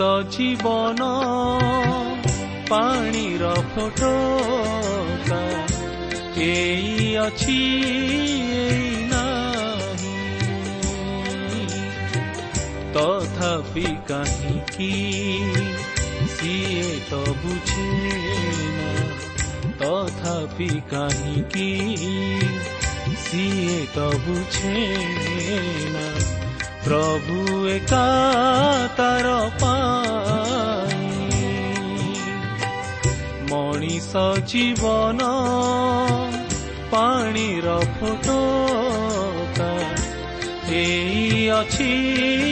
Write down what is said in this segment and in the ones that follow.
ଜୀବନ ପାଣିର ଫଟୋ ଏଇ ଅଛି ତଥାପି କାହିଁକି ସିଏ ତ ବୁଝେ ତଥାପି କାହିଁକି ସିଏ ତ ବୁଝେ ନା ପ୍ରଭୁ ଏକା ତାର ମଣିଷ ଜୀବନ ପାଣିର ଫଟୋ ଏଇ ଅଛି।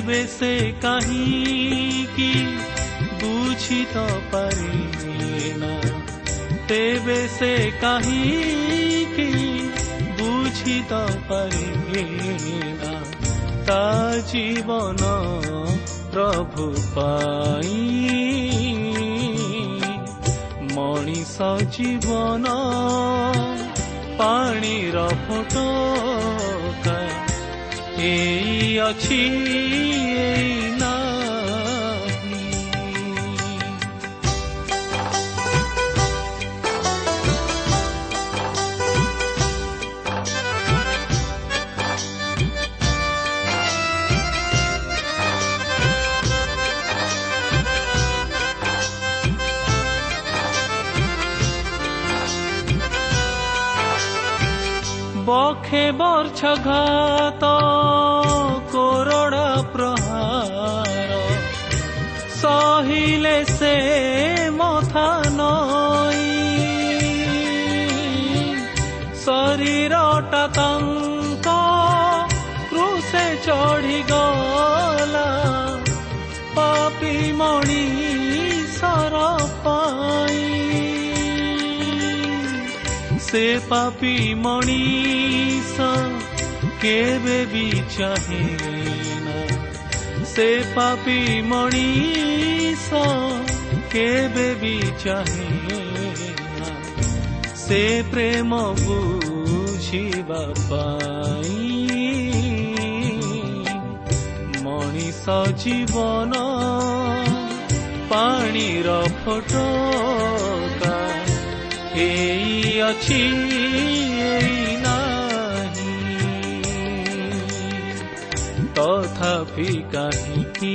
যাইবে সে কাহি কাহিকি বুঝিত পারি না তেবে সে কাহি কাহিকি বুঝিত পারি না তা জীবন প্রভু পাই ମଣିଷ জীবন ପାଣିର ଫଟୋ ଏଇ ଅଛି ଏଇ ନା ବଖେ ବର୍ଷ ଘାତ କୋରଡ଼ା ପ୍ରହାର। ସହିଲେ ସେ ମଥା ନଇ ଶରୀରଟା ତାଙ୍କ କୃଷେ ଚଢ଼ିଗଲା। ପାପି ମଣି ସେ ପାପି ମଣିଷ କେବେ ବି ଚାହେଁନା ସେ ପାପି ମଣିଷ କେବେ ବି ଚାହେଁନା ସେ ପ୍ରେମ ବୁଝିବା ପାଇଁ ମଣିଷ ଜୀବନ ପାଣିର ଫଟୋ ଏଇ ଅଛି ନାହିଁ ତଥାପି କାହିଁକି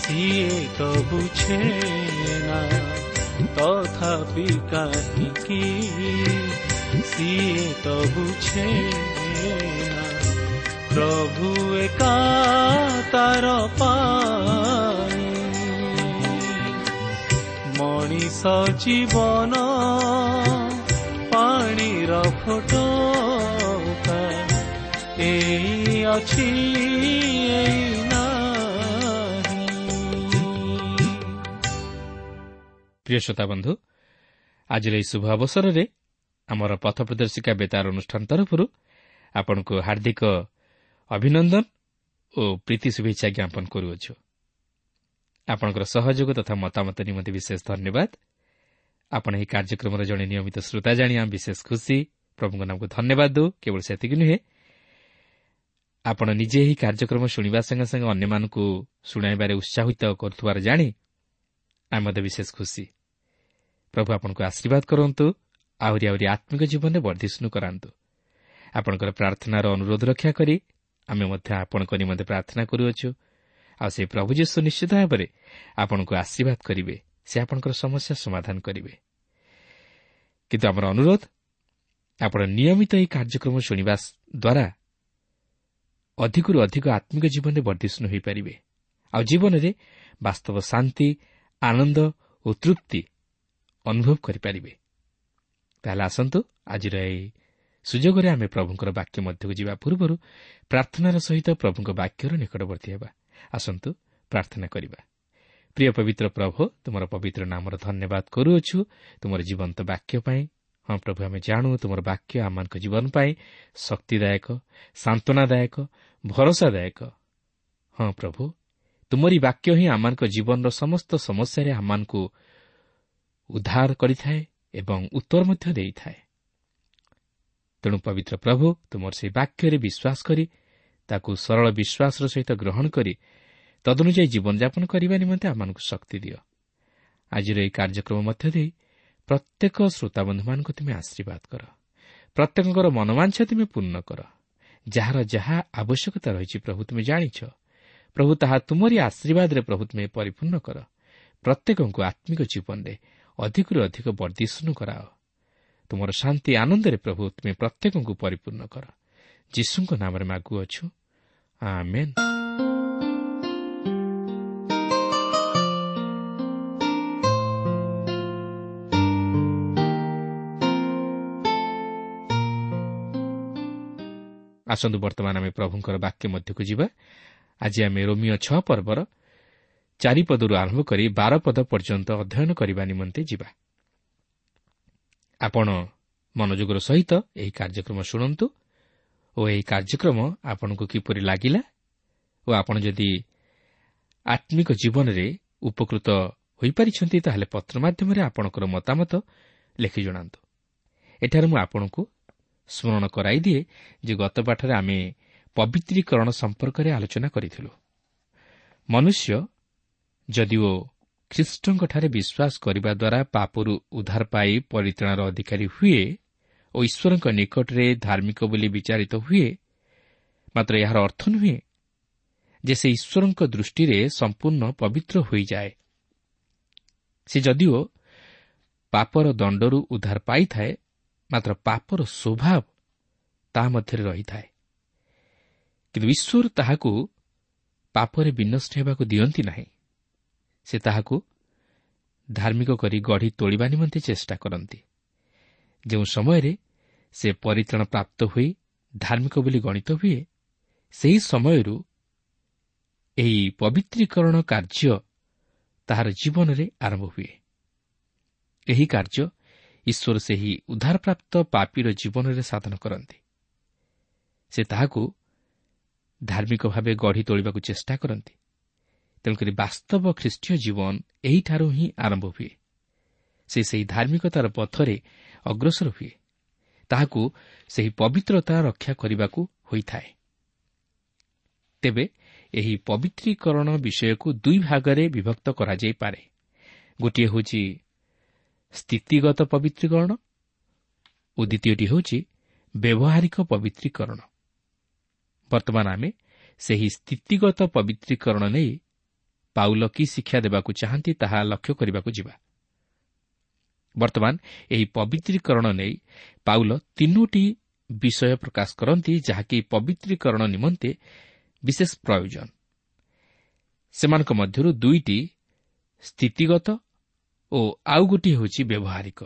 ସିଏ ତ ବୁଝେ ନା ତଥାପି କାହିଁକି ସିଏ ତ ବୁଝେ ନା ପ୍ରଭୁ ଏକା ତାର ପାଇ ମଣିଷ ଜୀବନ ପ୍ରିୟ ଶ୍ରୋତା ବନ୍ଧୁ ଆଜିର ଏହି ଶୁଭ ଅବସରରେ ଆମର ପଥ ପ୍ରଦର୍ଶିକା ବେତାର ଅନୁଷ୍ଠାନ ତରଫରୁ ଆପଣଙ୍କୁ ହାର୍ଦ୍ଦିକ ଅଭିନନ୍ଦନ ଓ ପ୍ରୀତି ଶୁଭେଚ୍ଛା ଜ୍ଞାପନ କରୁଅଛୁ। ଆପଣଙ୍କର ସହଯୋଗ ତଥା ମତାମତ ନିମନ୍ତେ ବିଶେଷ ଧନ୍ୟବାଦ। ଆପଣ ଏହି କାର୍ଯ୍ୟକ୍ରମର ଜଣେ ନିୟମିତ ଶ୍ରୋତା ଜାଣି ଆମେ ବିଶେଷ ଖୁସି। ପ୍ରଭୁଙ୍କ ନାମକୁ ଧନ୍ୟବାଦ ଦେଉ କେବଳ ସେତିକି ନୁହେଁ ଆପଣ ନିଜେ ଏହି କାର୍ଯ୍ୟକ୍ରମ ଶୁଣିବା ସଙ୍ଗେ ସଙ୍ଗେ ଅନ୍ୟମାନଙ୍କୁ ଶୁଣାଇବାରେ ଉତ୍ସାହିତ କରୁଥିବାର ଜାଣି ଆମେ ମଧ୍ୟ ବିଶେଷ ଖୁସି। ପ୍ରଭୁ ଆପଣଙ୍କୁ ଆଶୀର୍ବାଦ କରନ୍ତୁ ଆହୁରି ଆହୁରି ଆତ୍ମିକ ଜୀବନରେ ବର୍ଦ୍ଧିଷ୍ଣୁ କରାନ୍ତୁ। ଆପଣଙ୍କର ପ୍ରାର୍ଥନାର ଅନୁରୋଧ ରକ୍ଷା କରି ଆମେ ମଧ୍ୟ ଆପଣଙ୍କ ନିମନ୍ତେ ପ୍ରାର୍ଥନା କରୁଅଛୁ। ଆଉ ସେ ପ୍ରଭୁ ଯୀଶୁ ନିଶ୍ଚିତ ଭାବରେ ଆପଣଙ୍କୁ ଆଶୀର୍ବାଦ କରିବେ ସେ ଆପଣଙ୍କର ସମସ୍ୟା ସମାଧାନ କରିବେ। କିନ୍ତୁ ଆମର ଅନୁରୋଧ ଆପଣ ନିୟମିତ ଏହି କାର୍ଯ୍ୟକ୍ରମ ଶୁଣିବା ଦ୍ୱାରା ଅଧିକରୁ ଅଧିକ ଆତ୍ମିକ ଜୀବନରେ ବର୍ଦ୍ଧିଷ୍ଣୁ ହୋଇପାରିବେ ଆଉ ଜୀବନରେ ବାସ୍ତବ ଶାନ୍ତି ଆନନ୍ଦ ଓ ତୃପ୍ତି ଅନୁଭବ କରିପାରିବେ ତାହେଲେ ଆସନ୍ତୁ ଆଜିର ଏହି ସୁଯୋଗରେ ଆମେ ପ୍ରଭୁଙ୍କର ବାକ୍ୟ ମଧ୍ୟକୁ ଯିବା ପୂର୍ବରୁ ପ୍ରାର୍ଥନାର ସହିତ ପ୍ରଭୁଙ୍କ ବାକ୍ୟର ନିକଟବର୍ତ୍ତୀ ହେବା ଆସନ୍ତୁ ପ୍ରାର୍ଥନା କରିବା ପ୍ରିୟ ପବିତ୍ର ପ୍ରଭୁ ତୁମର ପବିତ୍ର ନାମର ଧନ୍ୟବାଦ କରୁଅଛୁ। ତୁମର ଜୀବନ୍ତ ବାକ୍ୟ ପାଇଁ। ହଁ ପ୍ରଭୁ ଆମେ ଜାଣୁ ତୁମର ବାକ୍ୟ ଆମମାନଙ୍କ ଜୀବନ ପାଇଁ ଶକ୍ତିଦାୟକ ସାନ୍ତ୍ୱନାଦାୟକ ଭରସାଦାୟକ। ହଁ ପ୍ରଭୁ ତୁମରି ବାକ୍ୟ ହିଁ ଆମମାନଙ୍କ ଜୀବନର ସମସ୍ତ ସମସ୍ୟାରେ ଆମମାନଙ୍କୁ ଉଦ୍ଧାର କରିଥାଏ ଏବଂ ଉତ୍ତର ମଧ୍ୟ ଦେଇଥାଏ। ତେଣୁ ପବିତ୍ର ପ୍ରଭୁ ତୁମର ସେହି ବାକ୍ୟରେ ବିଶ୍ୱାସ କରି ତାକୁ ସରଳ ବିଶ୍ୱାସର ସହିତ ଗ୍ରହଣ କରି ତଦନୁଯାୟୀ ଜୀବନଯାପନ କରିବା ନିମନ୍ତେ ଆମମାନଙ୍କୁ ଶକ୍ତି ଦିଅ। ଆଜିର ଏହି କାର୍ଯ୍ୟକ୍ରମ ମଧ୍ୟ ଦେଇ ପ୍ରତ୍ୟେକ ଶ୍ରୋତାବନ୍ଧୁମାନଙ୍କୁ ତୁମେ ଆଶୀର୍ବାଦ କର। ପ୍ରତ୍ୟେକଙ୍କର ମନୋବାଞ୍ଛା ତୁମେ ପୂର୍ଣ୍ଣ କର। ଯାହାର ଯାହା ଆବଶ୍ୟକତା ରହିଛି ପ୍ରଭୁ ତୁମେ ଜାଣିଛ। ପ୍ରଭୁ ତାହା ତୁମରି ଆଶୀର୍ବାଦରେ ପ୍ରଭୁ ତୁମେ ପରିପୂର୍ଣ୍ଣ କର। ପ୍ରତ୍ୟେକଙ୍କୁ ଆତ୍ମିକ ଜୀବନରେ ଅଧିକରୁ ଅଧିକ ବର୍ଦ୍ଧିଷ୍ଣୁ କରାଅ। ତୁମର ଶାନ୍ତି ଆନନ୍ଦରେ ପ୍ରଭୁ ତୁମେ ପ୍ରତ୍ୟେକଙ୍କୁ ପରିପୂର୍ଣ୍ଣ କର। ଯୀଶୁଙ୍କ ନାମରେ ମାଗୁଅଛୁ। ଆସନ୍ତୁ ବର୍ତ୍ତମାନ ଆମେ ପ୍ରଭୁଙ୍କର ବାକ୍ୟ ମଧ୍ୟକୁ ଯିବା। ଆଜି ଆମେ ରୋମିଓ ଛଅ ପର୍ବର ଚାରିପଦରୁ ଆରମ୍ଭ କରି ବାର ପଦ ପର୍ଯ୍ୟନ୍ତ ଅଧ୍ୟୟନ କରିବା ନିମନ୍ତେ ଯିବା। ଆପଣ ମନୋଯୋଗର ସହିତ ଏହି କାର୍ଯ୍ୟକ୍ରମ ଶୁଣନ୍ତୁ ଓ ଏହି କାର୍ଯ୍ୟକ୍ରମ ଆପଣଙ୍କୁ କିପରି ଲାଗିଲା ଓ ଆପଣ ଯଦି ଆତ୍ମିକ ଜୀବନରେ ଉପକୃତ ହୋଇପାରିଛନ୍ତି ତାହେଲେ ପତ୍ର ମାଧ୍ୟମରେ ଆପଣଙ୍କର ମତାମତ ଲେଖି ଜଣାନ୍ତୁ। ଏଠାରେ ମୁଁ ଆପଣଙ୍କୁ ସ୍ମରଣ କରାଇଦିଏ ଯେ ଗତ ପାଠରେ ଆମେ ପବିତ୍ରୀକରଣ ସମ୍ପର୍କରେ ଆଲୋଚନା କରିଥିଲୁ। ମନୁଷ୍ୟ ଯଦିଓ ଖ୍ରୀଷ୍ଟଙ୍କଠାରେ ବିଶ୍ୱାସ କରିବା ଦ୍ୱାରା ପାପରୁ ଉଦ୍ଧାର ପାଇ ପରିତ୍ରାଣର ଅଧିକାରୀ ହୁଏ ଓ ଈଶ୍ୱରଙ୍କ ନିକଟରେ ଧାର୍ମିକ ବୋଲି ବିଚାରିତ ହୁଏ ମାତ୍ର ଏହାର ଅର୍ଥ ନୁହେଁ ଯେ ସେ ଈଶ୍ୱରଙ୍କ ଦୃଷ୍ଟିରେ ସମ୍ପୂର୍ଣ୍ଣ ପବିତ୍ର ହୋଇଯାଏ। ସେ ଯଦିଓ ପାପର ଦଣ୍ଡରୁ ଉଦ୍ଧାର ପାଇଥାଏ ମାତ୍ର ପାପର ସ୍ୱଭାବ ତାହା ମଧ୍ୟରେ ରହିଥାଏ। କିନ୍ତୁ ଈଶ୍ୱର ତାହାକୁ ପାପରେ ବିନଷ୍ଟ ହେବାକୁ ଦିଅନ୍ତି ନାହିଁ। ସେ ତାହାକୁ ଧାର୍ମିକ କରି ଗଢ଼ି ତୋଳିବା ନିମନ୍ତେ ଚେଷ୍ଟା କରନ୍ତି। ଯେଉଁ ସମୟରେ ସେ ପରିତ୍ରାଣ ପ୍ରାପ୍ତ ହୋଇ ଧାର୍ମିକ ବୋଲି ଗଣିତ ହୁଏ ସେହି ସମୟରୁ ଏହି ପବିତ୍ରୀକରଣ କାର୍ଯ୍ୟ ତାହାର ଜୀବନରେ ଆରମ୍ଭ ହୁଏ। ଏହି କାର୍ଯ୍ୟ ଈଶ୍ୱର ସେହି ଉଦ୍ଧାରପ୍ରାପ୍ତ ପାପୀର ଜୀବନରେ ସାଧନ କରନ୍ତି। ସେ ତାହାକୁ ଧାର୍ମିକ ଭାବେ ଗଢ଼ି ତୋଳିବାକୁ ଚେଷ୍ଟା କରନ୍ତି। ତେଣୁକରି ବାସ୍ତବ ଖ୍ରୀଷ୍ଟୀୟ ଜୀବନ ଏହିଠାରୁ ହିଁ ଆରମ୍ଭ ହୁଏ। ସେ ସେହି ଧାର୍ମିକତାର ପଥରେ ଅଗ୍ରସର ହୁଏ। ତାହାକୁ ସେହି ପବିତ୍ରତା ରକ୍ଷା କରିବାକୁ ହୋଇଥାଏ। ତେବେ ଏହି ପବିତ୍ରୀକରଣ ବିଷୟକୁ ଦୁଇ ଭାଗରେ ବିଭକ୍ତ କରାଯାଇପାରେ। ଗୋଟିଏ ହେଉଛି ସ୍ଥିତିଗତ ପବିତ୍ରୀକରଣ ଓ ଦ୍ୱିତୀୟଟି ହେଉଛି ବ୍ୟବହାରିକ ପବିତ୍ରୀକରଣ। ବର୍ତ୍ତମାନ ଆମେ ସେହି ସ୍ଥିତିଗତ ପବିତ୍ରୀକରଣ ନେଇ ପାଉଲ କି ଶିକ୍ଷା ଦେବାକୁ ଚାହାନ୍ତି ତାହା ଲକ୍ଷ୍ୟ କରିବାକୁ ଯିବା। ବର୍ତ୍ତମାନ ଏହି ପବିତ୍ରୀକରଣ ନେଇ ପାଉଲ ତିନୋଟି ବିଷୟ ପ୍ରକାଶ କରନ୍ତି ଯାହାକି ପବିତ୍ରୀକରଣ ନିମନ୍ତେ ବିଶେଷ ପ୍ରୟୋଜନ। ସେମାନଙ୍କ ମଧ୍ୟରୁ ଦୁଇଟି ସ୍ଥିତିଗତ ଓ ଆଉ ଗୋଟିଏ ହେଉଛି ବ୍ୟବହାରିକ।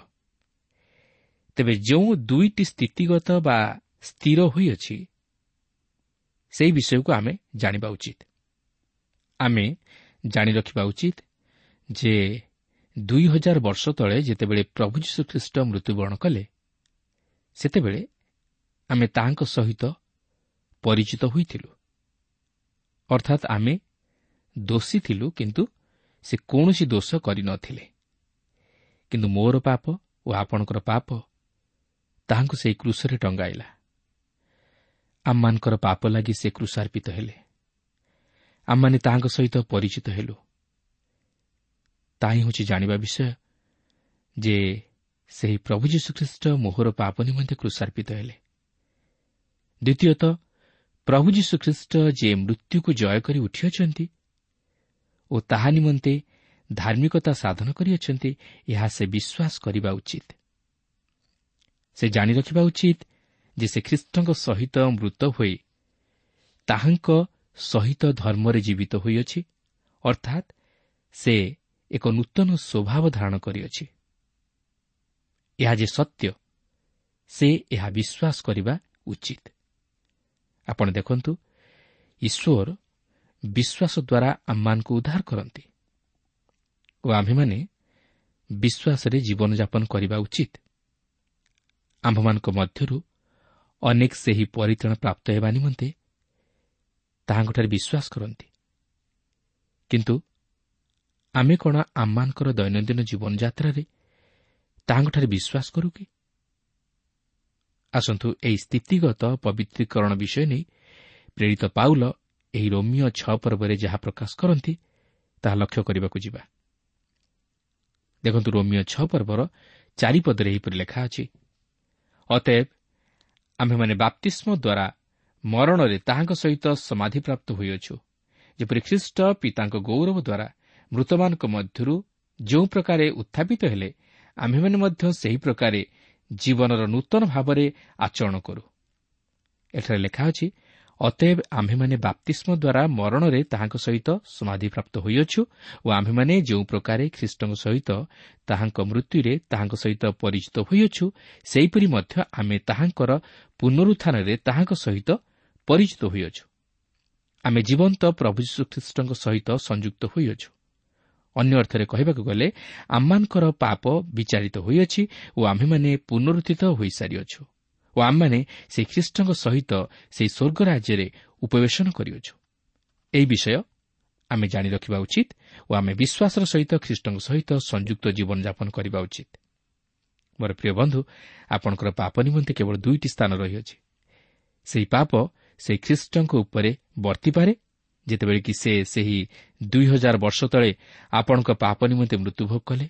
ତେବେ ଯେଉଁ ଦୁଇଟି ସ୍ଥିତିଗତ ବା ସ୍ଥିର ହୋଇଅଛି ସେହି ବିଷୟକୁ ଆମେ ଜାଣିବା ଉଚିତ। ଆମେ ଜାଣି ରଖିବା ଉଚିତ ଯେ ଦୁଇ ହଜାର ବର୍ଷ ତଳେ ଯେତେବେଳେ ପ୍ରଭୁ ଯୀଶୁଖ୍ରୀଷ୍ଟ ମୃତ୍ୟୁବରଣ କଲେ ସେତେବେଳେ ଆମେ ତାହାଙ୍କ ସହିତ ପରିଚିତ ହୋଇଥିଲୁ। ଅର୍ଥାତ୍ ଆମେ ଦୋଷୀ ଥିଲୁ କିନ୍ତୁ ସେ କୌଣସି ଦୋଷ କରିନଥିଲେ କିନ୍ତୁ ମୋର ପାପ ଓ ଆପଣଙ୍କର ପାପ ତାହାଙ୍କୁ ସେହି କୃଷରେ ଟଙ୍ଗାଇଲା। ଆମମାନଙ୍କର ପାପ ଲାଗି ସେ କୃଷାର୍ପିତ ହେଲେ। ଆମମାନେ ତାହାଙ୍କ ସହିତ ପରିଚିତ ହେଲୁ। ତାହିଁ ହେଉଛି ଜାଣିବା ବିଷୟ ଯେ ସେହି ପ୍ରଭୁ ଯୀଶୁଖ୍ରୀଷ୍ଟ ମୋହର ପାପ ନିମନ୍ତେ କୃଷାର୍ପିତ ହେଲେ। ଦ୍ୱିତୀୟତଃ ପ୍ରଭୁ ଯୀଶୁଖ୍ରୀଷ୍ଟ ଯେ ମୃତ୍ୟୁକୁ ଜୟ କରି ଉଠିଅଛନ୍ତି ଓ ତାହା ନିମନ୍ତେ ଧାର୍ମିକତା ସାଧନ କରିଅଛନ୍ତି ଏହା ସେ ବିଶ୍ୱାସ କରିବା ଉଚିତ। ସେ ଜାଣି ରଖିବା ଉଚିତ ଯେ ସେ ଖ୍ରୀଷ୍ଟଙ୍କ ସହିତ ମୃତ ହୋଇ ତାହାଙ୍କ ସହିତ ଧର୍ମରେ ଜୀବିତ ହୋଇଅଛି ଅର୍ଥାତ୍ ସେ ଏକ ନୂତନ ସ୍ୱଭାବ ଧାରଣ କରିଅଛି। ଏହା ଯେ ସତ୍ୟ ସେ ଏହା ବିଶ୍ୱାସ କରିବା ଉଚିତ। ଆପଣ ଦେଖନ୍ତୁ ଈଶ୍ୱର ବିଶ୍ୱାସ ଦ୍ୱାରା ଆମମାନଙ୍କୁ ଉଦ୍ଧାର କରନ୍ତି ଓ ଆମ୍ଭେମାନେ ବିଶ୍ୱାସରେ ଜୀବନଯାପନ କରିବା ଉଚିତ। ଆମ୍ଭମାନଙ୍କ ମଧ୍ୟରୁ ଅନେକ ସେହି ପରିତ୍ରାଣ ପ୍ରାପ୍ତ ହେବା ନିମନ୍ତେ ତାହାଙ୍କଠାରେ ବିଶ୍ୱାସ କରନ୍ତି। କିନ୍ତୁ ଆମେ କ'ଣ ଆମମାନଙ୍କର ଦୈନନ୍ଦିନ ଜୀବନଯାତ୍ରାରେ ତାହାଙ୍କଠାରେ ବିଶ୍ୱାସ କରୁ କି? ଆସନ୍ତୁ ଏହି ସ୍ଥିତିଗତ ପବିତ୍ରୀକରଣ ବିଷୟ ନେଇ ପ୍ରେରିତ ପାଉଲ ଏହି ରୋମିଓ ଛଅ ପର୍ବରେ ଯାହା ପ୍ରକାଶ କରନ୍ତି ତାହା ଲକ୍ଷ୍ୟ କରିବାକୁ ଯିବା। ଦେଖନ୍ତୁ ରୋମିଓ ଛଅ ପର୍ବର ଚାରିପଦରେ ଏହିପରି ଲେଖା ଅଛି ଅତଏବ ଆମ୍ଭେମାନେ ବାପ୍ତିସ୍ମ ଦ୍ୱାରା ମରଣରେ ତାହାଙ୍କ ସହିତ ସମାଧିପ୍ରାପ୍ତ ହୋଇଅଛୁ ଯେପରି ଖ୍ରୀଷ୍ଟ ପିତାଙ୍କ ଗୌରବ ଦ୍ୱାରା ମୃତମାନଙ୍କ ମଧ୍ୟରୁ ଯେଉଁ ପ୍ରକାରେ ଉତ୍ଥାପିତ ହେଲେ ଆମ୍ଭେମାନେ ମଧ୍ୟ ସେହି ପ୍ରକାରେ ଜୀବନର ନୂତନ ଭାବରେ ଆଚରଣ କରୁ। ଏଠାରେ ଲେଖା ଅଛି ଅତଏବ ଆମ୍ଭେମାନେ ବାପ୍ତିସ୍ମ ଦ୍ୱାରା ମରଣରେ ତାହାଙ୍କ ସହିତ ସମାଧିପ୍ରାପ୍ତ ହୋଇଅଛୁ ଓ ଆମ୍ଭେମାନେ ଯେଉଁ ପ୍ରକାରେ ଖ୍ରୀଷ୍ଟଙ୍କ ସହିତ ତାହାଙ୍କ ମୃତ୍ୟୁରେ ତାହାଙ୍କ ସହିତ ପରିଚିତ ହୋଇଅଛୁ ସେହିପରି ମଧ୍ୟ ଆମେ ତାହାଙ୍କର ପୁନରୁତ୍ଥାନରେ ତାହାଙ୍କ ସହିତ ପରିଚିତ ହୋଇଅଛୁ। ଆମେ ଜୀବନ୍ତ ପ୍ରଭୁ ଯୀଶୁଖ୍ରୀଷ୍ଟଙ୍କ ସହିତ ସଂଯୁକ୍ତ ହୋଇଅଛୁ। ଅନ୍ୟ ଅର୍ଥରେ କହିବାକୁ ଗଲେ ଆମମାନଙ୍କର ପାପ ବିଚାରିତ ହୋଇଅଛି ଓ ଆମ୍ଭେମାନେ ପୁନରୁତ୍ଥିତ ହୋଇସାରିଅଛୁ। ଓ ଆମମାନେ ସେହି ଖ୍ରୀଷ୍ଟଙ୍କ ସହିତ ସେହି ସ୍ୱର୍ଗ ରାଜ୍ୟରେ ଉପବେଶନ କରିଅଛୁ। ଏହି ବିଷୟ ଆମେ ଜାଣି ରଖିବା ଉଚିତ ଓ ଆମେ ବିଶ୍ୱାସର ସହିତ ଖ୍ରୀଷ୍ଟଙ୍କ ସହିତ ସଂଯୁକ୍ତ ଜୀବନଯାପନ କରିବା ଉଚିତ। ମୋର ପ୍ରିୟ ବନ୍ଧୁ ଆପଣଙ୍କର ପାପ ନିମନ୍ତେ କେବଳ ଦୁଇଟି ସ୍ଥାନ ରହିଅଛି। ସେହି ପାପ ସେହି ଖ୍ରୀଷ୍ଟଙ୍କ ଉପରେ ବର୍ତ୍ତିପାରେ ଯେତେବେଳେ କି ସେ ସେହି ଦୁଇ ହଜାର ବର୍ଷ ତଳେ ଆପଣଙ୍କ ପାପ ନିମନ୍ତେ ମୃତ୍ୟୁଭୋଗ କଲେ।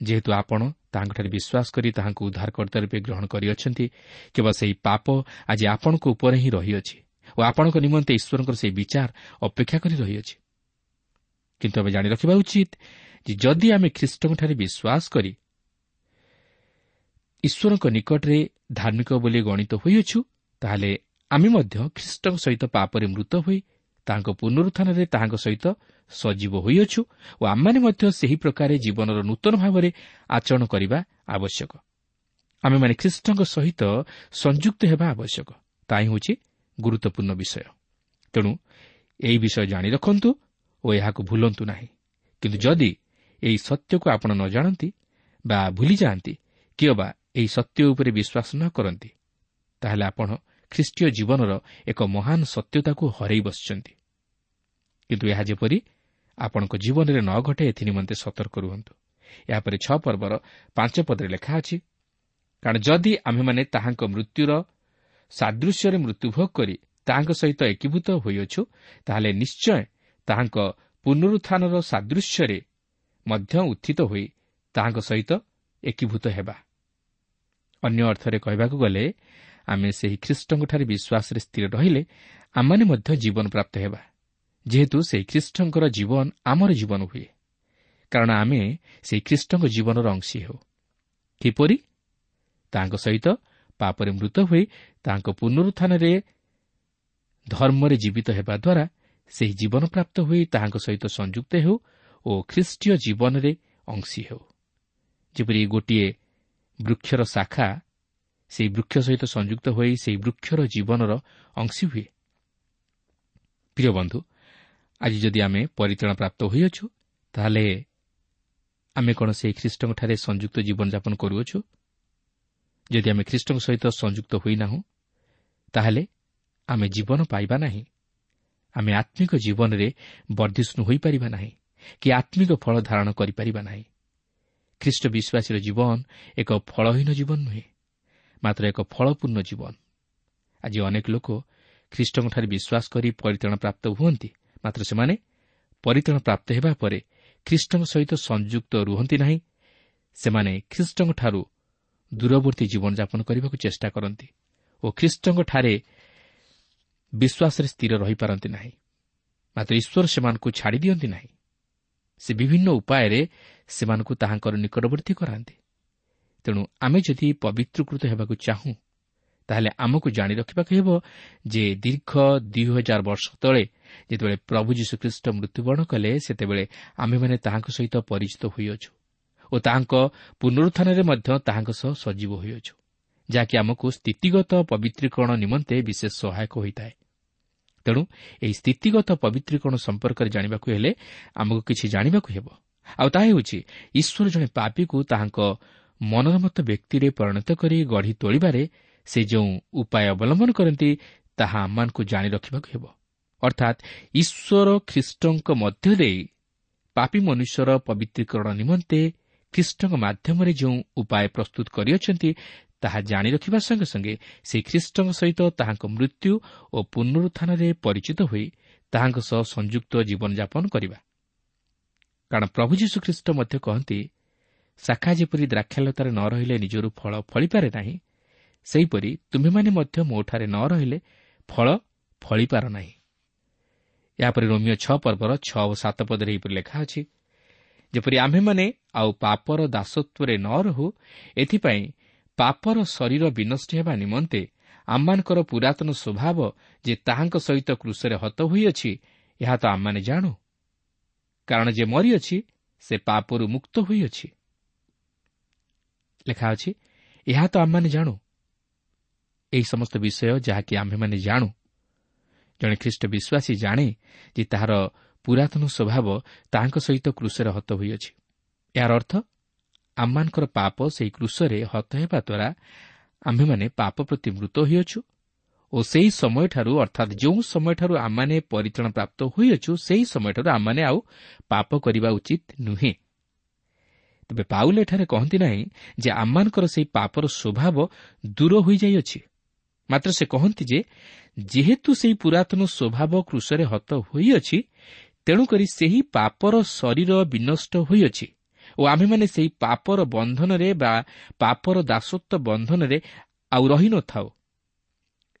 ଯେହେତୁ ଆପଣ ତାହାଙ୍କଠାରେ ବିଶ୍ୱାସ କରି ତାହାଙ୍କୁ ଉଦ୍ଧାରକର୍ତ୍ତା ରୂପେ ଗ୍ରହଣ କରିଅଛନ୍ତି। କେବଳ ସେହି ପାପ ଆଜି ଆପଣଙ୍କ ଉପରେ ହିଁ ରହିଅଛି ଓ ଆପଣଙ୍କ ନିମନ୍ତେ ଈଶ୍ୱରଙ୍କର ସେହି ବିଚାର ଅପେକ୍ଷା କରି ରହିଅଛି। କିନ୍ତୁ ଆମେ ଜାଣି ରଖିବା ଉଚିତ ଯେ ଯଦି ଆମେ ଖ୍ରୀଷ୍ଟଙ୍କଠାରେ ବିଶ୍ୱାସ କରି ଈଶ୍ୱରଙ୍କ ନିକଟରେ ଧାର୍ମିକ ବୋଲି ଗଣିତ ହୋଇଅଛୁ ତାହେଲେ ଆମେ ମଧ୍ୟ ଖ୍ରୀଷ୍ଟଙ୍କ ସହିତ ପାପରେ ମୃତ ହୋଇ ତାହାଙ୍କ ପୁନରୁତ୍ଥାନରେ ତାହାଙ୍କ ସହିତ ସଜୀବ ହୋଇଅଛୁ ଓ ଆମମାନେ ମଧ୍ୟ ସେହି ପ୍ରକାରେ ଜୀବନର ନୂତନ ଭାବରେ ଆଚରଣ କରିବା ଆବଶ୍ୟକ। ଆମେମାନେ ଖ୍ରୀଷ୍ଟଙ୍କ ସହିତ ସଂଯୁକ୍ତ ହେବା ଆବଶ୍ୟକ। ତାହା ହେଉଛି ଗୁରୁତ୍ୱପୂର୍ଣ୍ଣ ବିଷୟ। ତେଣୁ ଏହି ବିଷୟ ଜାଣି ରଖନ୍ତୁ ଓ ଏହାକୁ ଭୁଲନ୍ତୁ ନାହିଁ। କିନ୍ତୁ ଯଦି ଏହି ସତ୍ୟକୁ ଆପଣ ନ ଜାଣନ୍ତି ବା ଭୁଲିଯାଆନ୍ତି କିମ୍ବା ଏହି ସତ୍ୟ ଉପରେ ବିଶ୍ୱାସ ନ କରନ୍ତି ତାହେଲେ ଆପଣ ଖ୍ରୀଷ୍ଟୀୟ ଜୀବନର ଏକ ମହାନ ସତ୍ୟତାକୁ ହରାଇ ବସିଛନ୍ତି। କିନ୍ତୁ ଏହା ଯେପରି ଆପଣଙ୍କ ଜୀବନରେ ନ ଘଟେ ଏଥିନିମନ୍ତେ ସତର୍କ ରୁହନ୍ତୁ। ଏହାପରେ ଛଅ ପର୍ବର ପାଞ୍ଚ ପଦରେ ଲେଖା ଅଛି କାରଣ ଯଦି ଆମ୍ଭେମାନେ ତାହାଙ୍କ ମୃତ୍ୟୁର ସାଦୃଶ୍ୟରେ ମୃତ୍ୟୁଭୋଗ କରି ତାହାଙ୍କ ସହିତ ଏକୀଭୂତ ହୋଇଅଛୁ ତାହେଲେ ନିଶ୍ଚୟ ତାହାଙ୍କ ପୁନରୁତ୍ଥାନର ସାଦୃଶ୍ୟରେ ମଧ୍ୟ ଉତ୍ଥିତ ହୋଇ ତାହାଙ୍କ ସହିତ ଏକୀଭୂତ ହେବା। ଅନ୍ୟ ଅର୍ଥରେ କହିବାକୁ ଗଲେ ଆମେ ସେହି ଖ୍ରୀଷ୍ଟଙ୍କଠାରେ ବିଶ୍ୱାସରେ ସ୍ଥିର ରହିଲେ ଆମମାନେ ମଧ୍ୟ ଜୀବନ ପ୍ରାପ୍ତ ହେବା। ଯେହେତୁ ସେହି ଖ୍ରୀଷ୍ଟଙ୍କର ଜୀବନ ଆମର ଜୀବନ ହୁଏ। କାରଣ ଆମେ ସେହି ଖ୍ରୀଷ୍ଟଙ୍କ ଜୀବନର ଅଂଶୀ ହେଉ। କିପରି? ତାଙ୍କ ସହିତ ପାପରେ ମୃତ ହୋଇ ତାଙ୍କ ପୁନରୁତ୍ଥାନରେ ଧର୍ମରେ ଜୀବିତ ହେବା ଦ୍ୱାରା ସେହି ଜୀବନ ପ୍ରାପ୍ତ ହୋଇ ତାହାଙ୍କ ସହିତ ସଂଯୁକ୍ତ ହେଉ ଓ ଖ୍ରୀଷ୍ଟୀୟ ଜୀବନରେ ଅଂଶୀ ହେଉ। ଯେପରି ଗୋଟିଏ ବୃକ୍ଷର ଶାଖା ସେହି ବୃକ୍ଷ ସହିତ ସଂଯୁକ୍ତ ହୋଇ ସେହି ବୃକ୍ଷର ଜୀବନର ଅଂଶୀ ହୁଏ ପ୍ରିୟ ବନ୍ଧୁ ଆଜି ଯଦି ଆମେ ପରିଚାଳନା ପ୍ରାପ୍ତ ହୋଇଅଛୁ ତାହେଲେ ଆମେ କ'ଣ ସେହି ଖ୍ରୀଷ୍ଟଙ୍କଠାରେ ସଂଯୁକ୍ତ ଜୀବନଯାପନ କରୁଅଛୁ ଯଦି ଆମେ ଖ୍ରୀଷ୍ଟଙ୍କ ସହିତ ସଂଯୁକ୍ତ ହୋଇନାହୁଁ ତାହେଲେ ଆମେ ଜୀବନ ପାଇବା ନାହିଁ। ଆମେ ଆତ୍ମିକ ଜୀବନରେ ବର୍ଦ୍ଧିଷ୍ଣୁ ହୋଇପାରିବା ନାହିଁ କି ଆତ୍ମିକ ଫଳ ଧାରଣ କରିପାରିବା ନାହିଁ। ଖ୍ରୀଷ୍ଟ ବିଶ୍ୱାସୀର ଜୀବନ ଏକ ଫଳହୀନ ଜୀବନ ନୁହେଁ। ମାତ୍ର ଏକ ଫଳପୂର୍ଣ୍ଣ ଜୀବନ। ଆଜି ଅନେକ ଲୋକ ଖ୍ରୀଷ୍ଟଙ୍କଠାରେ ବିଶ୍ୱାସ କରି ପରିତାଣ ପ୍ରାପ୍ତ ହୁଅନ୍ତି ମାତ୍ର ସେମାନେ ପରିତାଣ ପ୍ରାପ୍ତ ହେବା ପରେ ଖ୍ରୀଷ୍ଟଙ୍କ ସହିତ ସଂଯୁକ୍ତ ରୁହନ୍ତି ନାହିଁ। ସେମାନେ ଖ୍ରୀଷ୍ଟଙ୍କଠାରୁ ଦୂରବର୍ତ୍ତୀ ଜୀବନଯାପନ କରିବାକୁ ଚେଷ୍ଟା କରନ୍ତି ଓ ଖ୍ରୀଷ୍ଟଙ୍କଠାରେ ବିଶ୍ୱାସରେ ସ୍ଥିର ରହିପାରନ୍ତି ନାହିଁ। ମାତ୍ର ଈଶ୍ୱର ସେମାନଙ୍କୁ ଛାଡ଼ି ଦିଅନ୍ତି ନାହିଁ। ସେ ବିଭିନ୍ନ ଉପାୟରେ ସେମାନଙ୍କୁ ତାହାଙ୍କର ନିକଟବର୍ତ୍ତୀ କରାନ୍ତି। ତେଣୁ ଆମେ ଯଦି ପବିତ୍ରକୃତ ହେବାକୁ ଚାହୁଁ ତାହେଲେ ଆମକୁ ଜାଣି ରଖିବାକୁ ହେବ ଯେ ଦୀର୍ଘ ଦୁଇ ହଜାର ବର୍ଷ ତଳେ ଯେତେବେଳେ ପ୍ରଭୁ ଯୀଶୁଖ୍ରୀଷ୍ଟ ମୃତ୍ୟୁବରଣ କଲେ ସେତେବେଳେ ଆମେମାନେ ତାହାଙ୍କ ସହିତ ପରିଚିତ ହୋଇଅଛୁ ଓ ତାହାଙ୍କ ପୁନରୁତ୍ଥାନରେ ମଧ୍ୟ ତାହାଙ୍କ ସହ ସଜୀବ ହୋଇଅଛୁ ଯାହାକି ଆମକୁ ସ୍ଥିତିଗତ ପବିତ୍ରୀକରଣ ନିମନ୍ତେ ବିଶେଷ ସହାୟକ ହୋଇଥାଏ। ତେଣୁ ଏହି ସ୍ଥିତିଗତ ପବିତ୍ରୀକରଣ ସମ୍ପର୍କରେ ଜାଣିବାକୁ ହେଲେ ଆମକୁ କିଛି ଜାଣିବାକୁ ହେବ। ଆଉ ତାହା ହେଉଛି ଈଶ୍ୱର ଜଣେ ପାପୀକୁ ତାହାଙ୍କ ମନୋରମତ ବ୍ୟକ୍ତିରେ ପରିଣତ କରି ଗଢ଼ି ତୋଳିବାରେ ସେ ଯେଉଁ ଉପାୟ ଅବଲମ୍ବନ କରନ୍ତି ତାହା ଆମମାନଙ୍କୁ ଜାଣି ରଖିବାକୁ ହେବ। ଅର୍ଥାତ୍ ଈଶ୍ୱର ଖ୍ରୀଷ୍ଟଙ୍କ ମଧ୍ୟ ଦେଇ ପାପୀ ମନୁଷ୍ୟର ପବିତ୍ରୀକରଣ ନିମନ୍ତେ ଖ୍ରୀଷ୍ଟଙ୍କ ମାଧ୍ୟମରେ ଯେଉଁ ଉପାୟ ପ୍ରସ୍ତୁତ କରିଅଛନ୍ତି ତାହା ଜାଣି ରଖିବା ସଙ୍ଗେ ସଙ୍ଗେ ସେହି ଖ୍ରୀଷ୍ଟଙ୍କ ସହିତ ତାହାଙ୍କ ମୃତ୍ୟୁ ଓ ପୁନରୁତ୍ଥାନରେ ପରିଚିତ ହୋଇ ତାହାଙ୍କ ସହ ସଂଯୁକ୍ତ ଜୀବନଯାପନ କରିବା। କାରଣ ପ୍ରଭୁ ଯୀଶୁଖ୍ରୀଷ୍ଟ ମଧ୍ୟ କହନ୍ତି ଶାଖା ଯେପରି ଦ୍ରାକ୍ଷାଲତାରେ ନ ରହିଲେ ନିଜରୁ ଫଳ ଫଳିପାରେ ନାହିଁ ସେହିପରି ତୁମେମାନେ ମଧ୍ୟ ମୋଠାରେ ନ ରହିଲେ ଫଳ ଫଳିପାର ନାହିଁ। ଏହାପରେ ରୋମିଓ ଛଅ ପର୍ବର ଛଅ ଓ ସାତ ପଦରେ ଏହିପରି ଲେଖା ଅଛି ଯେପରି ଆମ୍ଭେମାନେ ଆଉ ପାପର ଦାସତ୍ୱରେ ନ ରହୁ ଏଥିପାଇଁ ପାପର ଶରୀର ବିନଷ୍ଟ ହେବା ନିମନ୍ତେ ଆମମାନଙ୍କର ପୁରାତନ ସ୍ୱଭାବ ଯେ ତାହାଙ୍କ ସହିତ କୃଷରେ ହତ ହୋଇଅଛି ଏହା ତ ଆମମାନେ ଜାଣୁ। କାରଣ ଯେ ମରିଅଛି ସେ ପାପରୁ ମୁକ୍ତ ହୋଇଅଛି। ଲେଖା ଅଛି ଏହା ତ ଆମମାନେ ଜାଣୁ। ଏହି ସମସ୍ତ ବିଷୟ ଯାହାକି ଆମ୍ଭେମାନେ ଜାଣୁ। ଜଣେ ଖ୍ରୀଷ୍ଟ ବିଶ୍ୱାସୀ ଜାଣେ ଯେ ତାହାର ପୁରାତନ ସ୍ୱଭାବ ତାହାଙ୍କ ସହିତ କୃଷରେ ହତ ହୋଇଅଛି। ଏହାର ଅର୍ଥ ଆମମାନଙ୍କର ପାପ ସେହି କୃଷରେ ହତ ହେବା ଦ୍ୱାରା ଆମ୍ଭେମାନେ ପାପ ପ୍ରତି ମୃତ ହୋଇଅଛୁ ଓ ସେହି ସମୟଠାରୁ ଅର୍ଥାତ୍ ଯେଉଁ ସମୟଠାରୁ ଆମମାନେ ପରିଚାଳନା ପ୍ରାପ୍ତ ହୋଇଅଛୁ ସେହି ସମୟଠାରୁ ଆମମାନେ ଆଉ ପାପ କରିବା ଉଚିତ ନୁହେଁ। ତେବେ ପାଉଲ ଏଠାରେ କହନ୍ତି ନାହିଁ ଯେ ଆମମାନଙ୍କର ସେହି ପାପର ସ୍ୱଭାବ ଦୂର ହୋଇଯାଇଅଛି। ମାତ୍ର ସେ କହନ୍ତି ଯେ ଯେହେତୁ ସେହି ପୁରାତନ ସ୍ୱଭାବ କୃଷରେ ହତ ହୋଇଅଛି ତେଣୁକରି ସେହି ପାପର ଶରୀର ବିନଷ୍ଟ ହୋଇଅଛି ଓ ଆମ୍ଭେମାନେ ସେହି ପାପର ବନ୍ଧନରେ ବା ପାପର ଦାସତ୍ୱ ବନ୍ଧନରେ ଆଉ ରହିନଥାଉ।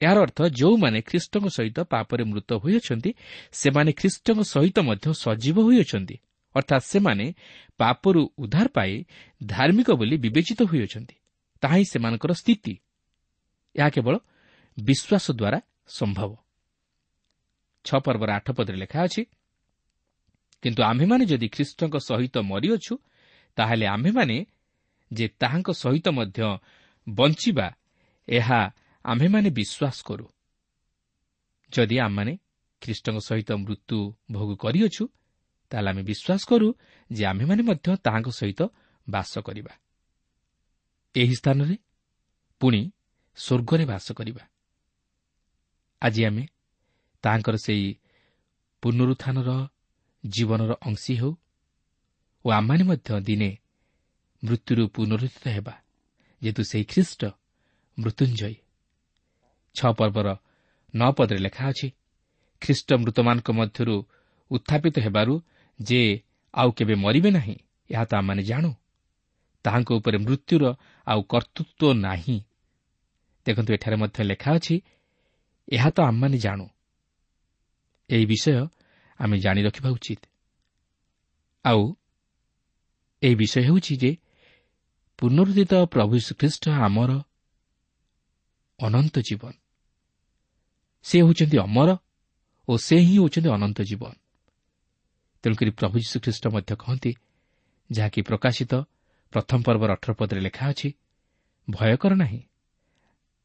ଏହାର ଅର୍ଥ ଯେଉଁମାନେ ଖ୍ରୀଷ୍ଟଙ୍କ ସହିତ ପାପରେ ମୃତ ହୋଇଅଛନ୍ତି ସେମାନେ ଖ୍ରୀଷ୍ଟଙ୍କ ସହିତ ମଧ୍ୟ ସଜୀବ ହୋଇଅଛନ୍ତି। ଅର୍ଥାତ୍ ସେମାନେ ପାପରୁ ଉଦ୍ଧାର ପାଇ ଧାର୍ମିକ ବୋଲି ବିବେଚିତ ହୋଇଅଛନ୍ତି ତାହା ହିଁ ସେମାନଙ୍କର ସ୍ଥିତି ଏହା କେବଳ ବିଶ୍ୱାସ ଦ୍ୱାରା ସମ୍ଭବ ଛଅ ପର୍ବର ଆଠ ପଦରେ ଲେଖା ଅଛି କିନ୍ତୁ ଆମ୍ଭେମାନେ ଯଦି ଖ୍ରୀଷ୍ଟଙ୍କ ସହିତ ମରିଅଛୁ ତାହେଲେ ଆମ୍ଭେମାନେ ଯେ ତାହାଙ୍କ ସହିତ ମଧ୍ୟ ବଞ୍ଚିବା ଏହା ଆମ୍ଭେମାନେ ବିଶ୍ୱାସ କରୁ। ଯଦି ଆମମାନେ ଖ୍ରୀଷ୍ଟଙ୍କ ସହିତ ମୃତ୍ୟୁ ଭୋଗ କରିଅଛୁ ତାହେଲେ ଆମେ ବିଶ୍ୱାସ କରୁ ଯେ ଆମ୍ଭେମାନେ ମଧ୍ୟ ତାହାଙ୍କ ସହିତ ବାସ କରିବା। ଏହି ସ୍ଥାନରେ ପୁଣି ସ୍ୱର୍ଗରେ ବାସ କରିବା। ଆଜି ଆମେ ତାହାଙ୍କର ସେହି ପୁନରୁତ୍ଥାନର ଜୀବନର ଅଂଶୀ ହେଉ ଓ ଆମମାନେ ମଧ୍ୟ ଦିନେ ମୃତ୍ୟୁରୁ ପୁନରୁଦ୍ଧିତ ହେବା ଯେହେତୁ ସେହି ଖ୍ରୀଷ୍ଟ ମୃତ୍ୟୁଞ୍ଜୟୀ। ଛଅ ପର୍ବର ନଅ ପଦରେ ଲେଖା ଅଛି ଖ୍ରୀଷ୍ଟ ମୃତମାନଙ୍କ ମଧ୍ୟରୁ ଉତ୍ଥାପିତ ହେବାରୁ ଯେ ଆଉ କେବେ ମରିବେ ନାହିଁ ଏହା ତ ଆମମାନେ ଜାଣୁ। ତାହାଙ୍କ ଉପରେ ମୃତ୍ୟୁର ଆଉ କର୍ତ୍ତୃତ୍ୱ ନାହିଁ। ଦେଖନ୍ତୁ ଏଠାରେ ମଧ୍ୟ ଲେଖା ଅଛି ଏହା ତ ଆମମାନେ ଜାଣୁ। ଏହି ବିଷୟ ଆମେ ଜାଣି ରଖିବା ଉଚିତ। ଆଉ ଏହି ବିଷୟ ହେଉଛି ଯେ ପୁନରୁଦ୍ଧିତ ପ୍ରଭୁ ଶ୍ରୀଖ୍ରୀଷ୍ଟ ଆମର ଅନନ୍ତ ଜୀବନ। ସେ ହେଉଛନ୍ତି ଅମର ଓ ସେ ହିଁ ହେଉଛନ୍ତି ଅନନ୍ତ ଜୀବନ। ତେଣୁକରି ପ୍ରଭୁ ଯୀଶୁଖ୍ରୀଷ୍ଟ ମଧ୍ୟ କହନ୍ତି ଯାହାକି ପ୍ରକାଶିତ ପ୍ରଥମ ପର୍ବର ଅଠର ପଦରେ ଲେଖା ଅଛି ଭୟ କର ନାହିଁ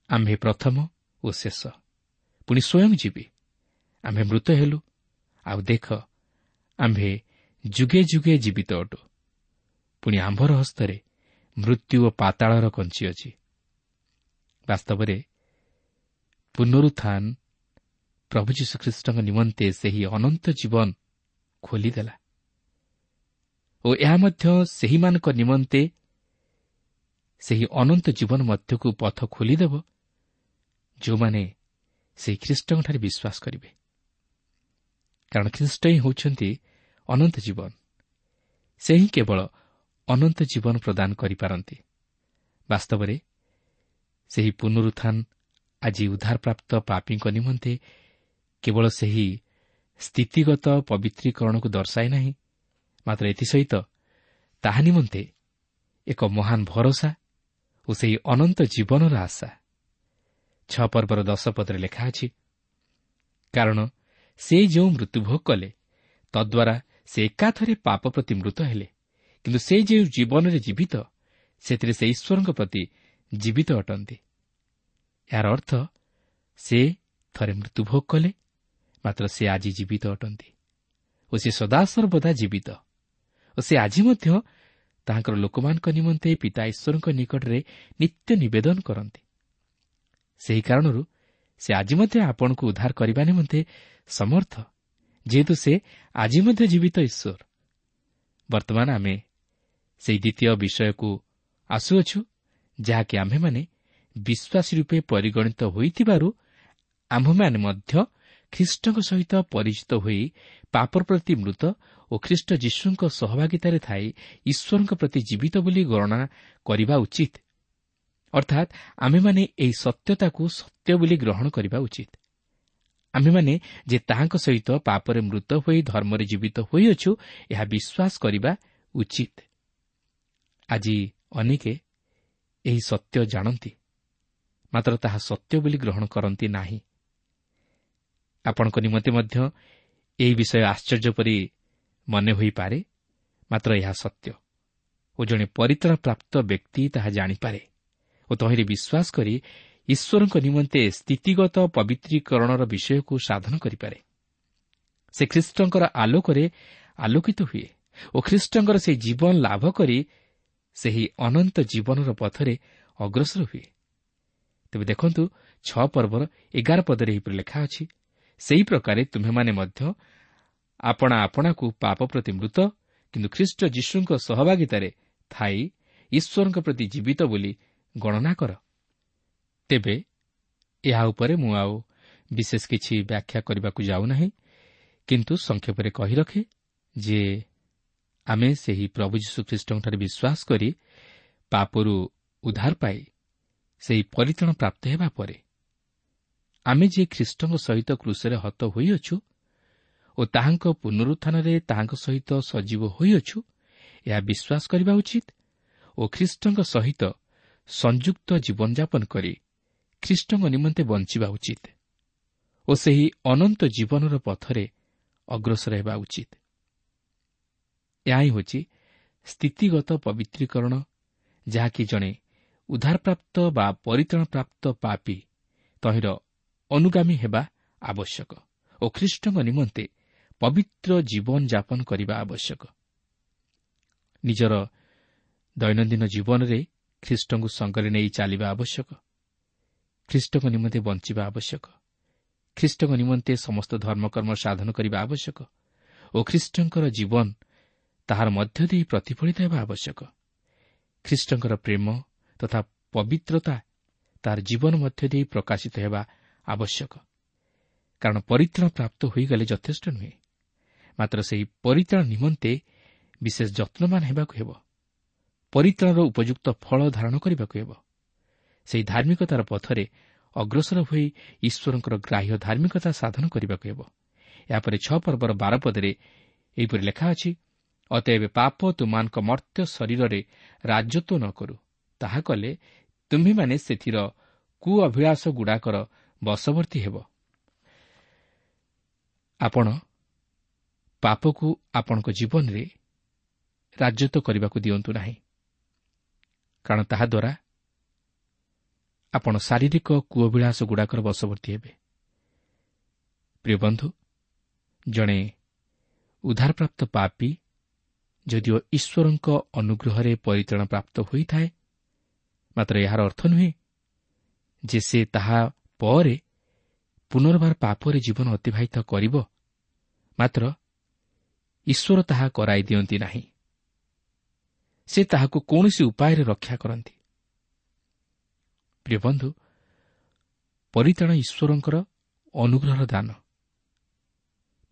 ଆମ୍ଭେ ପ୍ରଥମ ଓ ଶେଷ। ପୁଣି ସ୍ୱୟଂ ଯିବି ଆମ୍ଭେ ମୃତ ହେଲୁ ଆଉ ଦେଖ ଆମ୍ଭେ ଯୁଗେ ଯୁଗେ ଜୀବିତ ଅଟୁ। ପୁଣି ଆମ୍ଭର ହସ୍ତରେ ମୃତ୍ୟୁ ଓ ପାତାଳର କଞ୍ଚି ଅଛି। ବାସ୍ତବରେ ପୁନରୁତ୍ଥାନ ପ୍ରଭୁ ଯୀଶୁଖ୍ରୀଷ୍ଟଙ୍କ ନିମନ୍ତେ ସେହି ଅନନ୍ତ ଜୀବନ ଖୋଲିଦେଲା। ଓ ଏହା ମଧ୍ୟ ସେହିମାନଙ୍କ ନିମନ୍ତେ ସେହି ଅନନ୍ତ ଜୀବନ ମଧ୍ୟକୁ ପଥ ଖୋଲିଦେବ ଯେଉଁମାନେ ସେହି ଖ୍ରୀଷ୍ଟଙ୍କଠାରେ ବିଶ୍ୱାସ କରିବେ। କାରଣ ଖ୍ରୀଷ୍ଟ ହିଁ ହେଉଛନ୍ତି ଅନନ୍ତ ଜୀବନ। ସେ ହିଁ କେବଳ ଅନନ୍ତ ଜୀବନ ପ୍ରଦାନ କରିପାରନ୍ତି। ବାସ୍ତବରେ ସେହି ପୁନରୁତ୍ଥାନ ଆଜି ଉଦ୍ଧାରପ୍ରାପ୍ତ ପାପୀଙ୍କ ନିମନ୍ତେ କେବଳ ସେହି ସ୍ଥିତିଗତ ପବିତ୍ରୀକରଣକୁ ଦର୍ଶାଏ ନାହିଁ। ମାତ୍ର ଏଥିସହିତ ତାହା ନିମନ୍ତେ ଏକ ମହାନ ଭରସା ଓ ସେହି ଅନନ୍ତ ଜୀବନର ଆଶା। ଛଅ ପର୍ବର ଦଶ ପଦରେ ଲେଖା ଅଛି କାରଣ ସେ ଯେଉଁ ମୃତ୍ୟୁଭୋଗ କଲେ ତଦ୍ୱାରା ସେ ଏକାଥରେ ପାପ ପ୍ରତି ମୃତ ହେଲେ କିନ୍ତୁ ସେ ଯେଉଁ ଜୀବନରେ ଜୀବିତ ସେଥିରେ ସେ ଈଶ୍ୱରଙ୍କ ପ୍ରତି ଜୀବିତ ଅଟନ୍ତି। ଏହାର ଅର୍ଥ ସେ ଥରେ ମୃତ୍ୟୁଭୋଗ କଲେ ମାତ୍ର ସେ ଆଜି ଜୀବିତ ଅଟନ୍ତି। ଓ ସେ ସଦାସର୍ବଦା ଜୀବିତ। ଓ ସେ ଆଜି ମଧ୍ୟ ତାହାଙ୍କର ଲୋକମାନଙ୍କ ନିମନ୍ତେ ପିତା ଈଶ୍ୱରଙ୍କ ନିକଟରେ ନିତ୍ୟ ନିବେଦନ କରନ୍ତି। ସେହି କାରଣରୁ ସେ ଆଜି ମଧ୍ୟ ଆପଣଙ୍କୁ ଉଦ୍ଧାର କରିବା ନିମନ୍ତେ ସମର୍ଥ ଯେହେତୁ ସେ ଆଜି ମଧ୍ୟ ଜୀବିତ ଈଶ୍ୱର। ବର୍ତ୍ତମାନ ଆମେ ସେହି ଦ୍ୱିତୀୟ ବିଷୟକୁ ଆସୁଅଛୁ ଯାହାକି ଆମ୍ଭେମାନେ ବିଶ୍ୱାସୀ ରୂପେ ପରିଗଣିତ ହୋଇଥିବାରୁ ଆମ୍ଭମାନେ ମଧ୍ୟ ଖ୍ରୀଷ୍ଟଙ୍କ ସହିତ ପରିଚିତ ହୋଇ ପାପର ପ୍ରତି ମୃତ ଓ ଖ୍ରୀଷ୍ଟ ଯୀଶୁଙ୍କ ସହଭାଗିତାରେ ଥାଇ ଈଶ୍ୱରଙ୍କ ପ୍ରତି ଜୀବିତ ବୋଲି ଗଣନା କରିବା ଉଚିତ। ଅର୍ଥାତ୍ ଆମ୍ଭେମାନେ ଏହି ସତ୍ୟତାକୁ ସତ୍ୟ ବୋଲି ଗ୍ରହଣ କରିବା ଉଚିତ। ଆମ୍ଭେମାନେ ଯେ ତାହାଙ୍କ ସହିତ ପାପରେ ମୃତ ହୋଇ ଧର୍ମରେ ଜୀବିତ ହୋଇଅଛୁ ଏହା ବିଶ୍ୱାସ କରିବା ଉଚିତ। ଆଜି ଅନେକ ଏହି ସତ୍ୟ ଜାଣନ୍ତି ମାତ୍ର ତାହା ସତ୍ୟ ବୋଲି ଗ୍ରହଣ କରନ୍ତି ନାହିଁ। ଆପଣଙ୍କ ନିମନ୍ତେ ମଧ୍ୟ ଏହି ବିଷୟ ଆଶ୍ଚର୍ଯ୍ୟ ପରି ମନେ ହୋଇପାରେ ମାତ୍ର ଏହା ସତ୍ୟ। ଓ ଜଣେ ପରିତ୍ରାଣ ପ୍ରାପ୍ତ ବ୍ୟକ୍ତି ତାହା ଜାଣିପାରେ। ଓ ତହିଁରେ ବିଶ୍ୱାସ କରି ଈଶ୍ୱରଙ୍କ ନିମନ୍ତେ ସ୍ଥିତିଗତ ପବିତ୍ରୀକରଣର ବିଷୟକୁ ସାଧନ କରିପାରେ। ସେ ଖ୍ରୀଷ୍ଟଙ୍କର ଆଲୋକରେ ଆଲୋକିତ ହୁଏ ଓ ଖ୍ରୀଷ୍ଟଙ୍କର ସେହି ଜୀବନ ଲାଭ କରି ସେହି ଅନନ୍ତ ଜୀବନର ପଥରେ ଅଗ୍ରସର ହୁଏ। ତେବେ ଦେଖନ୍ତୁ ଛଅ ପର୍ବର ଏଗାର ପଦରେ ଏହିପରି ଲେଖା ଅଛି ସେହି ପ୍ରକାରେ ତୁମ୍ଭେମାନେ ମଧ୍ୟ ଆପଣା ଆପଣାକୁ ପାପ ପ୍ରତି ମୃତ କିନ୍ତୁ ଖ୍ରୀଷ୍ଟ ଯୀଶୁଙ୍କ ସହଭାଗିତାରେ ଥାଇ ଈଶ୍ୱରଙ୍କ ପ୍ରତି ଜୀବିତ ବୋଲି ଗଣନା କର। ତେବେ ଏହା ଉପରେ ମୁଁ ଆଉ ବିଶେଷ କିଛି ବ୍ୟାଖ୍ୟା କରିବାକୁ ଯାଉନାହିଁ କିନ୍ତୁ ସଂକ୍ଷେପରେ କହି ରଖେ ଯେ ଆମେ ସେହି ପ୍ରଭୁ ଯୀଶୁଖ୍ରୀଷ୍ଟଙ୍କଠାରେ ବିଶ୍ୱାସ କରି ପାପରୁ ଉଦ୍ଧାର ପାଇ ସେହି ପରିତ୍ରାଣ ପ୍ରାପ୍ତ ହେବା ପରେ ଆମେ ଯେ ଖ୍ରୀଷ୍ଟଙ୍କ ସହିତ କୃଷରେ ହତ ହୋଇଅଛୁ ଓ ତାହାଙ୍କ ପୁନରୁତ୍ଥାନରେ ତାହାଙ୍କ ସହିତ ସଜୀବ ହୋଇଅଛୁ ଏହା ବିଶ୍ୱାସ କରିବା ଉଚିତ ଓ ଖ୍ରୀଷ୍ଟଙ୍କ ସହିତ ସଂଯୁକ୍ତ ଜୀବନଯାପନ କରି ଖ୍ରୀଷ୍ଟଙ୍କ ନିମନ୍ତେ ବଞ୍ଚିବା ଉଚିତ ଓ ସେହି ଅନନ୍ତ ଜୀବନର ପଥରେ ଅଗ୍ରସର ହେବା ଉଚିତ। ଏହା ହିଁ ହେଉଛି ସ୍ଥିତିଗତ ପବିତ୍ରୀକରଣ ଯାହାକି ଜଣେ ଉଦ୍ଧାରପ୍ରାପ୍ତ ବା ପରିତ୍ରାଣପ୍ରାପ୍ତ ପାପି ତହିଁର ଅନୁଗାମୀ ହେବା ଆବଶ୍ୟକ ଓ ଖ୍ରୀଷ୍ଟଙ୍କ ନିମନ୍ତେ ପବିତ୍ର ଜୀବନଯାପନ କରିବା ଆବଶ୍ୟକ। ନିଜର ଦୈନନ୍ଦିନ ଜୀବନରେ ଖ୍ରୀଷ୍ଟଙ୍କୁ ସଙ୍ଗରେ ନେଇ ଚାଲିବା ଆବଶ୍ୟକ। ଖ୍ରୀଷ୍ଟଙ୍କ ନିମନ୍ତେ ବଞ୍ଚିବା ଆବଶ୍ୟକ। ଖ୍ରୀଷ୍ଟଙ୍କ ନିମନ୍ତେ ସମସ୍ତ ଧର୍ମକର୍ମ ସାଧନ କରିବା ଆବଶ୍ୟକ ଓ ଖ୍ରୀଷ୍ଟଙ୍କର ଜୀବନ ତାହାର ମଧ୍ୟ ଦେଇ ପ୍ରତିଫଳିତ ହେବା ଆବଶ୍ୟକ। ଖ୍ରୀଷ୍ଟଙ୍କର ପ୍ରେମ ତଥା ପବିତ୍ରତା ତାହାର ଜୀବନ ମଧ୍ୟ ଦେଇ ପ୍ରକାଶିତ ହେବା ଆବଶ୍ୟକ। କାରଣ ପରିତ୍ରାଣ ପ୍ରାପ୍ତ ହୋଇଗଲେ ଯଥେଷ୍ଟ ନୁହେଁ। ମାତ୍ର ସେହି ପରିତ୍ରାଣ ନିମନ୍ତେ ବିଶେଷ ଯତ୍ନବାନ ହେବାକୁ ହେବ। ପରିତ୍ରାଣର ଉପଯୁକ୍ତ ଫଳ ଧାରଣ କରିବାକୁ ହେବ। ସେହି ଧାର୍ମିକତାର ପଥରେ ଅଗ୍ରସର ହୋଇ ଈଶ୍ୱରଙ୍କର ଗ୍ରାହ୍ୟ ଧାର୍ମିକତା ସାଧନ କରିବାକୁ ହେବ। ଏହାପରେ ଛଅ ପର୍ବର ବାରପଦରେ ଏହିପରି ଲେଖା ଅଛି ଅତଏବ ପାପ ତୁମାନଙ୍କ ମର୍ତ୍ତ୍ୟ ଶରୀରରେ ରାଜତ୍ୱ ନ କରୁ। ତାହା କଲେ ତୁମ୍ଭେମାନେ ସେଥିର କୁ ଅଭିଳାଷଗୁଡ଼ାକର ବଶବର୍ତ୍ତୀ ହେବ। ଆପଣ ପାପକୁ ଆପଣଙ୍କ ଜୀବନରେ ରାଜତ୍ୱ କରିବାକୁ ଦିଅନ୍ତୁ ନାହିଁ। କାରଣ ତାହାଦ୍ୱାରା ଆପଣ ଶାରୀରିକ କୂଅଭିଳାଷଗୁଡ଼ାକର ବଶବର୍ତ୍ତୀ ହେବେ। ପ୍ରିୟ ବନ୍ଧୁ ଜଣେ ଉଦ୍ଧାରପ୍ରାପ୍ତ ପାପୀ ଯଦିଓ ଈଶ୍ୱରଙ୍କ ଅନୁଗ୍ରହରେ ପରିଚାଳନା ପ୍ରାପ୍ତ ହୋଇଥାଏ ମାତ୍ର ଏହାର ଅର୍ଥ ନୁହେଁ ଯେ ସେ ତାହା ପରେ ପୁନର୍ବାର ପାପରେ ଜୀବନ ଅତିବାହିତ କରିବ ମାତ୍ର ଈଶ୍ୱର ତାହା କରାଇ ଦିଅନ୍ତି ନାହିଁ। ସେ ତାହାକୁ କୌଣସି ଉପାୟରେ ରକ୍ଷା କରନ୍ତି। ପ୍ରିୟ ବନ୍ଧୁ ପରିତାଣ ଈଶ୍ୱରଙ୍କର ଅନୁଗ୍ରହର ଦାନ।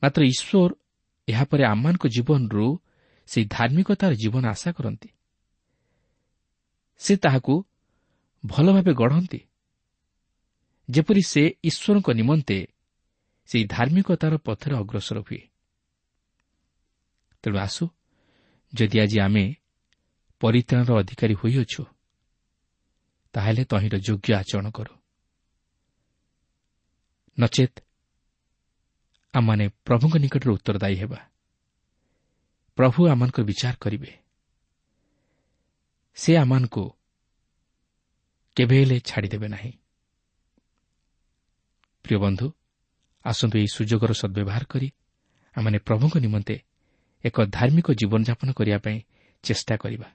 ମାତ୍ର ଈଶ୍ୱର ଏହାପରେ ଆମମାନଙ୍କ ଜୀବନରୁ ସେହି ଧାର୍ମିକତାର ଜୀବନ ଆଶା କରନ୍ତି। ସେ ତାହାକୁ ଭଲ ଭାବେ ଗଢ଼ନ୍ତି। ଯେପରି ସେ ଈଶ୍ୱରଙ୍କ ନିମନ୍ତେ ସେହି ଧାର୍ମିକତାର ପଥରେ ଅଗ୍ରସର ହୁଏ। ତେଣୁ ଆସୁ ଯଦି ଆଜି ଆମେ ପରିତ୍ରାଣର ଅଧିକାରୀ ହୋଇଅଛୁ ତାହେଲେ ତହିଁର ଯୋଗ୍ୟ ଆଚରଣ କରୁ। ନଚେତ୍ ଆମମାନେ ପ୍ରଭୁଙ୍କ ନିକଟରେ ଉତ୍ତରଦାୟୀ ହେବା। ପ୍ରଭୁ ଆମମାନଙ୍କର ବିଚାର କରିବେ। ସେ ଆମମାନଙ୍କୁ କେବେ ହେଲେ ଛାଡ଼ିଦେବେ ନାହିଁ। ପ୍ରିୟ ବନ୍ଧୁ ଆସନ୍ତୁ ଏହି ସୁଯୋଗର ସଦ୍ବ୍ୟବହାର କରି ଆମମାନେ ପ୍ରଭୁଙ୍କ ନିମନ୍ତେ ଏକ ଧାର୍ମିକ ଜୀବନଯାପନ କରିବା ପାଇଁ ଚେଷ୍ଟା କରିବା।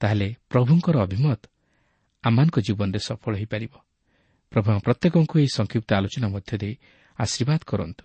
ତାହେଲେ ପ୍ରଭୁଙ୍କର ଅଭିମତ ଆମମାନଙ୍କ ଜୀବନରେ ସଫଳ ହୋଇପାରିବ। ପ୍ରଭୁ ପ୍ରତ୍ୟେକଙ୍କୁ ଏହି ସଂକ୍ଷିପ୍ତ ଆଲୋଚନା ମଧ୍ୟ ଦେଇ ଆଶୀର୍ବାଦ କରନ୍ତୁ।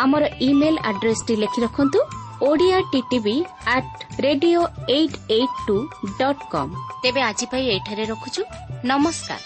আমার ইমেল আড্রেসটি লিখে রাখুন ওড়িয়া টিভি আট radio eight eight two dot com তেবে আজ এইঠারে রখুছু নমস্কার